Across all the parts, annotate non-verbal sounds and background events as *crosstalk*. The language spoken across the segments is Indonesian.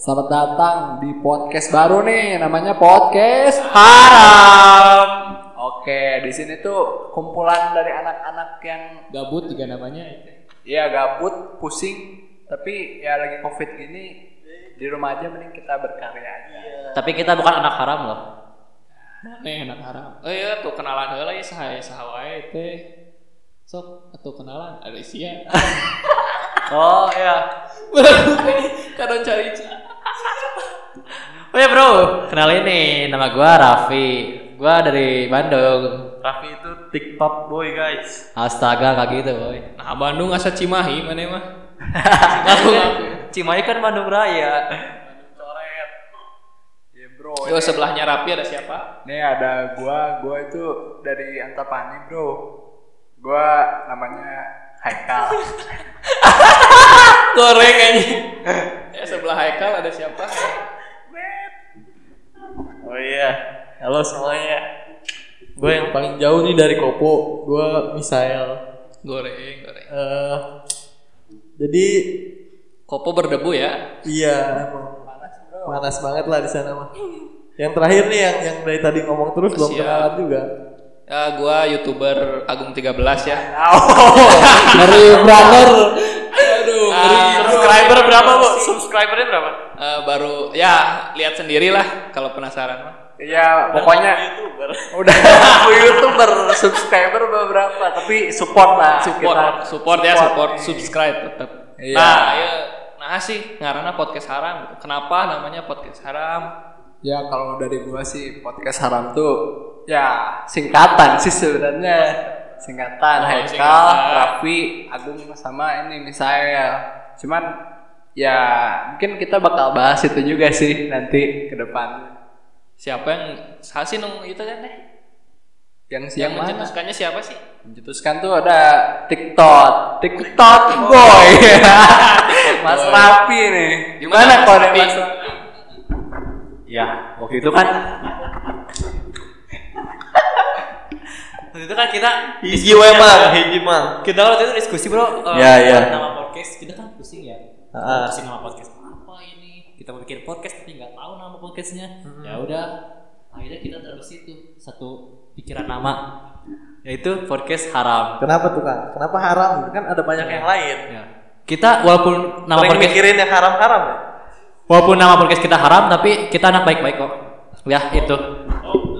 Selamat datang di podcast baru nih, namanya podcast Haram. Oke, di sini tuh kumpulan dari anak-anak yang gabut juga namanya ya gabut, pusing, tapi ya lagi covid gini di rumah aja mending kita berkarya aja. Tapi kita bukan anak haram loh. nih anak haram oh iya tuh kenalan heula ya saha saha wae teh sok atuh kenalan ada sia *laughs* Oh *laughs* ya. kadang cari Oh ya bro, kenalin nih nama gua Raffi. Gua dari Bandung. Raffi itu TikTok boy guys. Astaga kayak gitu boy. nah Bandung asa Cimahi mana mah *laughs* Cimahi kan Bandung Raya. Coret. Ya bro. yo ini- sebelahnya Rapi ada siapa Nih ada gua, gua itu dari Antapani bro. Gua namanya Haikal. *laughs* goreng aja *laughs* ya sebelah Haikal ada siapa iya. Halo semuanya. Gue yang paling jauh nih dari Kopo, gue Misael. goreng goreng Eh, jadi Kopo berdebu ya iya emang panas banget lah di sana mah. Yang terakhir nih yang yang dari tadi ngomong terus belum kenalan juga. ya gua youtuber Agung 13 ya *laughs* Dari brother. Subscriber berapa bu? Subscribernya berapa? Eh, baru ya lihat sendiri lah kalau penasaran mah Ya pokoknya YouTuber. udah aku youtuber subscriber beberapa tapi support lah support kita. support ya support subscribe tetap Iya. nah ya nah sih ngarana podcast haram gitu. kenapa namanya podcast haram ya kalau dari gua sih podcast haram tuh ya singkatan sih sebenarnya singkatan Oh, Haikal, singkatan. Raffi, Agung sama ini misalnya cuman ya mungkin kita bakal bahas itu juga sih nanti ke depan. Siapa yang sih nung itu kan deh yang yang siang mana? mencetuskannya siapa sih? Mencetuskan tuh ada TikTok. TikTok boy. *laughs* Mas boy. Raffi nih. Gimana, gimana Mas? Ya, waktu itu kan Waktu itu kan kita Hiji we mang, hiji mang. kita waktu itu diskusi bro. Eh, Ya, ya. nama podcast kita kan ya Ah. nama podcast apa ini kita mau bikin podcast tapi nggak tahu nama podcastnya ya udah akhirnya kita terbesit tuh satu pikiran nama yaitu podcast haram Kenapa tuh kan? Kenapa haram? Kan ada banyak yang lain. ya. kita walaupun nama Sering podcast mikirin yang haram-haram ya? walaupun nama podcast kita haram tapi kita anak baik-baik kok ya itu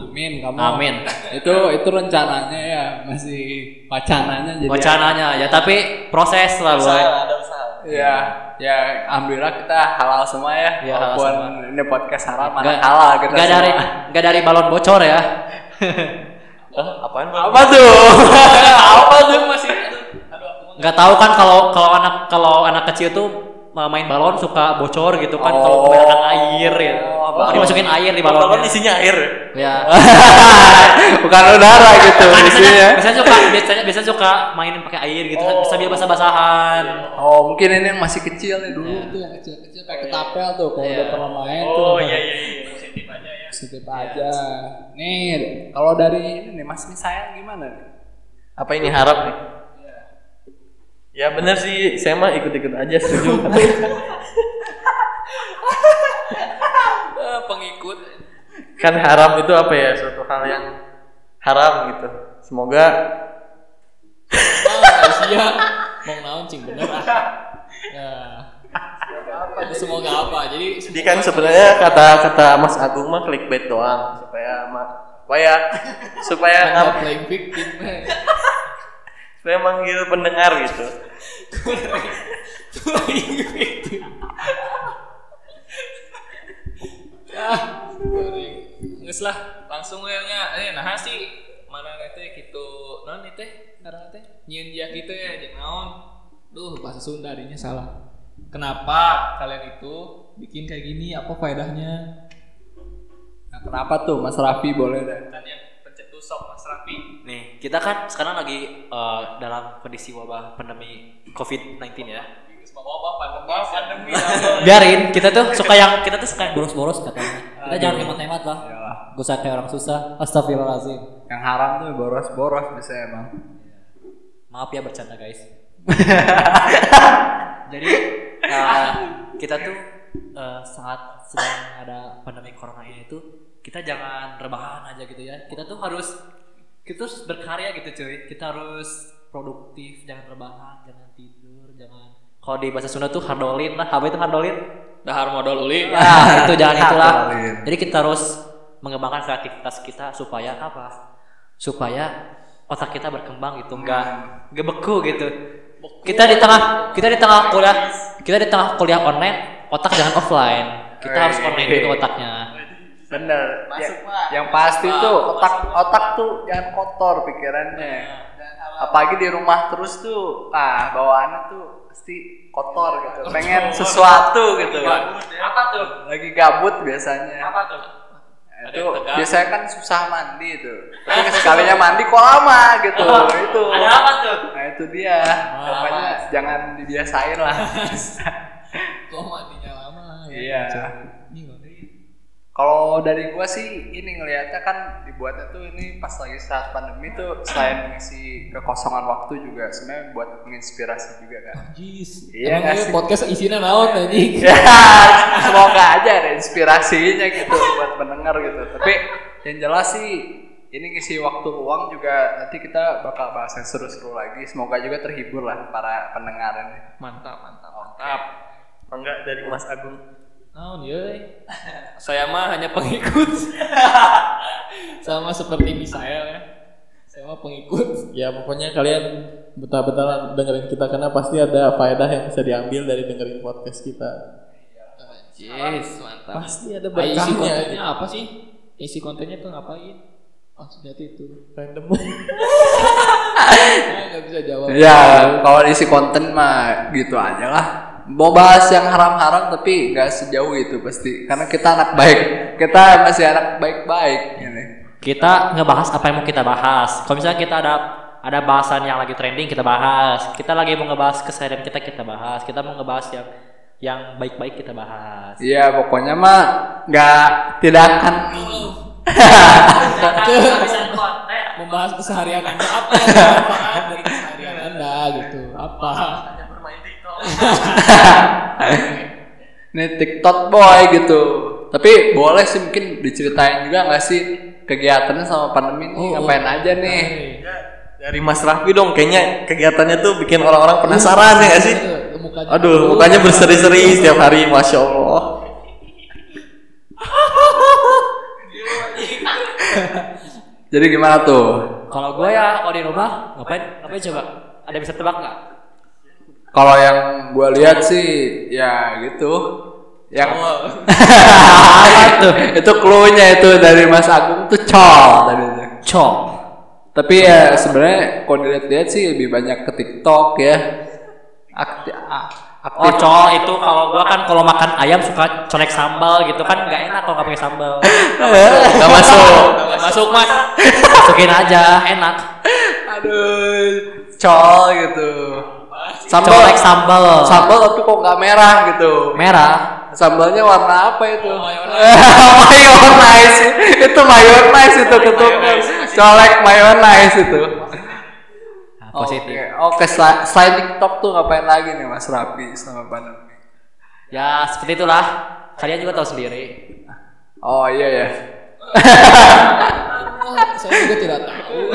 Amin kamu amin itu itu rencananya ya masih wacananya jadi wacananya ya tapi proses lah boy. Ya ya alhamdulillah kita halal semua ya, Ya, halal walaupun semua. ini podcast haram mana halal kita nggak semua. dari nggak dari balon bocor ya. Oh, apaan apa tuh? *laughs* apa tuh masih nggak tahu kan kalau kalau anak kalau anak kecil tuh main balon suka bocor gitu kan kalau Oh. kebanyakan air ya. Oh, oh, dimasukin air di Balon balonnya isinya air. ya? *laughs* Bukan udara gitu Kan biasanya, isinya. biasanya suka biasanya biasanya suka mainin pakai air gitu kan sambil basah-basahan. Oh mungkin ini yang masih kecil nih dulu Ya. tuh yang kecil-kecil kayak ketapel tuh kalau Iya. udah pernah main tuh. Oh iya iya iya. positif aja ya. Positif aja. Nih kalau dari ini nih Mas Misael gimana nih? Apa ini harap nih? Ya bener sih, saya mah ikut-ikut aja setuju. *laughs* Eh, pengikut. Kan haram itu apa ya? Suatu hal yang haram gitu. Semoga ah sia mau naon cing bener ah. Ya. Apa semoga apa? Jadi Jadi kan sebenarnya kata-kata Mas Agung mah clickbait doang supaya ma- *laughs* supaya supaya Anda ngap- playing victim supaya manggil pendengar gitu. ah geus lah langsung we nya eh nah sih. Mana teh gitu. Non itu teh karena teh. Nyieun dia gitu ya jeung naon. Duh bahasa Sunda dinya salah. Kenapa kalian itu bikin kayak gini? Apa faedahnya? Nah, kenapa tuh Mas Raffi boleh? Deh yang pencetus sok Mas. Rafi kita kan sekarang lagi eh, dalam kondisi wabah pandemi COVID-19 ya. Pandemi pandemi biarin kita tuh *laughs* suka yang kita tuh suka yang boros-boros katanya. Kita jangan hemat-hemat lah. Gak usah kayak orang susah. Astagfirullahaladzim. Yang haram tuh boros-boros bisa emang. Maaf ya bercanda guys. *laughs* Jadi Nah, kita tuh eh, saat sedang ada pandemi corona ini tuh kita jangan rebahan aja gitu ya. Kita tuh harus kita harus berkarya gitu cuy. Kita harus produktif, jangan rebahan, jangan tidur, jangan kalau di bahasa Sunda tuh hardolin lah. Apa itu hardolin? Dahar modal uli. Ya, *laughs* itu jangan itulah. Jadi kita harus mengembangkan kreativitas kita supaya apa? Supaya otak kita berkembang gitu, enggak enggak beku gitu. Kita di tengah kita di tengah kuliah kita di tengah kuliah online, otak jangan offline. Kita harus online gitu otaknya. Bener. Ya- yang pasti tuh otak otak tuh jangan kotor pikirannya. Apalagi di rumah terus tuh, ah bawaannya tuh pasti kotor gitu. Pengen sesuatu gitu. Apa tuh? Lagi gabut biasanya. Apa tuh? Itu yang tegang. biasanya kan susah mandi tuh. Tapi sekalinya mandi kok lama gitu. itu. Ada apa tuh? Nah itu dia. Pokoknya jangan dibiasain lah. Kok mandinya lama ya? Iya. Ini. Kalau dari gua sih ini ngelihatnya kan dibuatnya tuh ini pas lagi saat pandemi tuh selain mengisi kekosongan waktu juga sebenarnya buat menginspirasi juga kan. Jis. Iya Emang nggak ini sih? podcast isinya naon anjing? *laughs* ya semoga aja ada inspirasinya gitu buat pendengar gitu. Tapi yang jelas sih ini ngisi waktu luang juga nanti kita bakal bahas yang seru-seru lagi. Semoga juga terhibur lah para pendengar ini. Mantap, mantap, mantap. Enggak dari Mas Agung. Naon ye? Saya mah hanya pengikut. *laughs* Sama seperti Misael ya. Saya mah pengikut. Ya pokoknya kalian betah-betah dengerin kita karena pasti ada faedah yang bisa diambil dari dengerin podcast kita. Yes, mantap. Pasti ada Ah, isi berkahnya. kontennya apa sih? Isi kontennya tuh ngapain? Oh, sudah itu. Random. *laughs* Saya nggak bisa jawab. Ya, kalau isi konten mah gitu aja lah. Mau bahas yang haram-haram tapi nggak sejauh itu pasti. Karena kita anak baik. Kita masih anak baik-baik ini. Kita ngebahas apa yang mau kita bahas. Kalau misalnya kita ada ada bahasan yang lagi trending kita bahas. Kita lagi mau ngebahas keseharian kita kita bahas. Kita mau ngebahas yang yang baik-baik kita bahas. Iya, pokoknya mah nggak tidak akan Membahas keseharian Anda apa dari keseharian Anda gitu. Apa? *laughs* nih TikTok boy gitu. Tapi boleh sih mungkin diceritain juga nggak sih kegiatannya sama pandemi nih Oh, oh. ngapain aja nih? Dari Mas Raffi dong, kayaknya kegiatannya tuh bikin orang-orang penasaran ya gak sih? Mukanya Aduh, mukanya berseri-seri setiap hari, masya Allah. Jadi gimana tuh? Kalau gue ya kalau di rumah ngapain? Ngapain coba? Ada bisa tebak nggak? Kalau yang gue lihat sih ya gitu. Yang *laughs* itu clue-nya itu dari Mas Agung tuh col tadi tuh. Cok. Tapi ya sebenarnya kalau dilihat-lihat sih lebih banyak ke TikTok ya. Aktif, Oh col itu kalau gua kan kalau makan ayam suka colek sambal gitu kan nggak enak kalau nggak pakai sambal. Gak masuk. Nggak masuk mas. Masukin aja enak. Aduh, col gitu. Sambal, Colek sambal. sambal tapi kok nggak merah gitu. Merah. Sambalnya warna apa itu? mayonnaise. *laughs* mayonnaise. itu mayonnaise itu ketupnya. Colek mayonnaise itu. Nah, positif. Oke, Oke, sel- selain TikTok tuh ngapain lagi nih Mas Rapi sama pandemi? Ya seperti itulah. Kalian juga tahu sendiri. Oh iya ya. *laughs* Saya juga tidak tahu.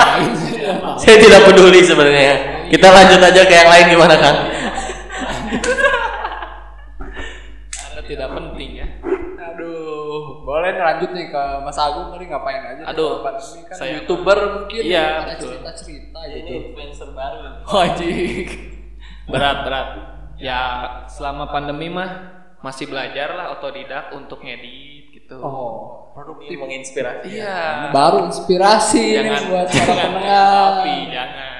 *laughs* Saya tidak peduli sebenarnya. Kita lanjut aja ke yang lain gimana Kang? Karena tidak penting ya. Aduh, boleh lanjut nih ke Mas Agung tadi ngapain aja? Aduh, kan saya- youtuber mungkin Iya, ada cerita-cerita gitu. influencer baru. Wajib. berat berat. Ya selama pandemi mah masih belajar lah otodidak untuk ngedit gitu. Oh, Ini menginspirasi. Iya. baru inspirasi Jangan buat para *laughs* jangan pendengar. tapi jangan.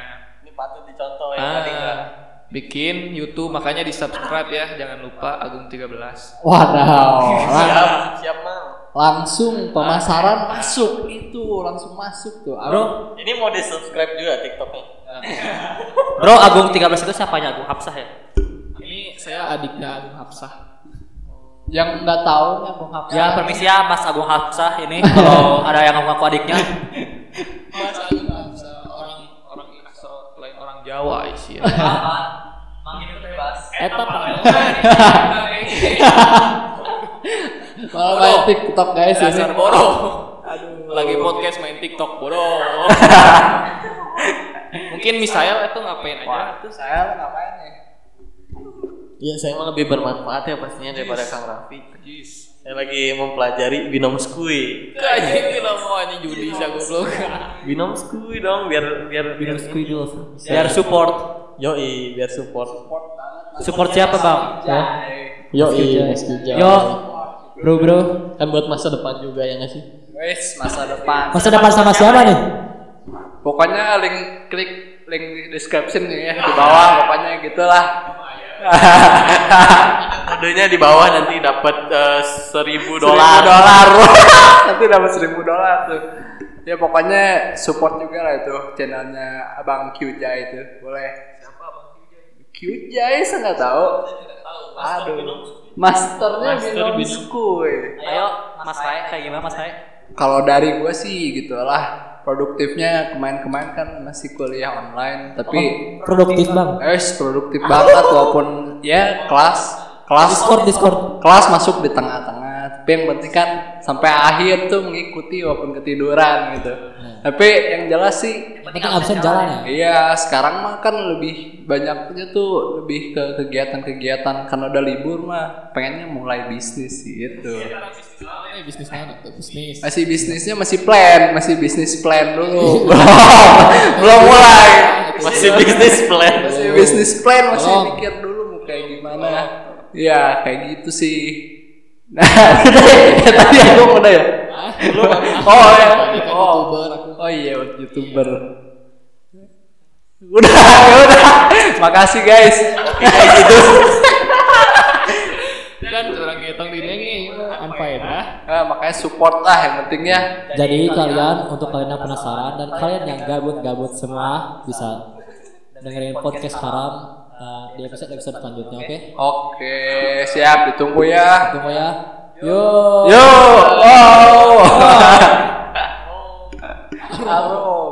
Patut dicontoh ya tadi enggak. Ah, bikin YouTube makanya di subscribe ya jangan lupa Agung 13 Wadaw, *laughs* Siap, siap Mang. langsung pemasaran masuk itu langsung masuk tuh. Bro, Ini mau di subscribe juga TikToknya. *laughs* bro Agung 13 itu siapanya Agung Hapsah ya? ini saya adiknya Agung Hapsah yang nggak tahu nih Bung Hapsa. Ya permisi ya Mas Agung Hapsah ini kalau *laughs* ada yang ngaku adiknya. Mas Agung Hapsah Jawa isi Mang ini bebas. Eta Pak. *laughs* Malah main TikTok guys ini. Dasar bodoh. Lagi podcast main TikTok bodoh. *laughs* Mungkin misalnya itu ngapain aja tuh. Saya ngapain ya? Ya saya mah lebih bermanfaat ya pastinya daripada Kang Raffi. Saya lagi mempelajari binom skui. Kayak gitu mau aja judi saya goblok. Binom skui dong biar biar biar Squidul. Biar support. Yoi, biar support. Support siapa bang? Yo, iya, Yo, bro bro. Kan buat masa depan juga ya nggak sih? Wes masa depan. Masa depan sama siapa nih? Pokoknya link klik link description ya di bawah pokoknya gitulah. *laughs* Kodenya di bawah nanti dapat eh, seribu Seribu dolar. dolar. *laughs* Nanti dapat seribu dolar tuh. Ya pokoknya support juga lah itu channelnya Abang Qja itu. Boleh. Siapa Abang Qja? Qja saya nggak tahu. Aduh. Masternya Master. School. Ayo, Mas Rai, kayak gimana Mas Rai? Kalau dari gue sih gitulah. Produktifnya kemarin-kemarin kan masih kuliah online, tapi Produktif bang. Eh, produktif banget walaupun ya kelas kelas. Discord, Discord. kelas masuk di tengah-tengah. Tapi yang penting kan sampai akhir tuh mengikuti walaupun ketiduran gitu. Tapi yang jelas sih Penting absen jalan ya. iya sekarang mah kan lebih banyaknya tuh lebih ke kegiatan-kegiatan. Karena udah libur mah pengennya mulai bisnis gitu. Ini bisnis mana tuh? Bisnis. masih bisnisnya masih plan masih bisnis plan dulu. Belum *laughs* belum mulai. Masih bisnis plan. masih bisnis plan masih mikir dulu mau kayak gimana ya kayak gitu sih. Nah *laughs* *laughs* ya, tadi aku udah ya? Oh ya. oh. YouTuber aku. oh iya youtuber. Udah ya *laughs* udah. Makasih guys. Guys itu Dan orang ketong di ini unfaedah. nah, makanya support lah yang pentingnya Jadi kalian untuk kalian yang penasaran dan kalian yang gabut-gabut semua bisa dengerin podcast haram uh, di episode episode selanjutnya, oke? oke siap ditunggu ya Tunggu ya. Yo. yo *laughs* wow halo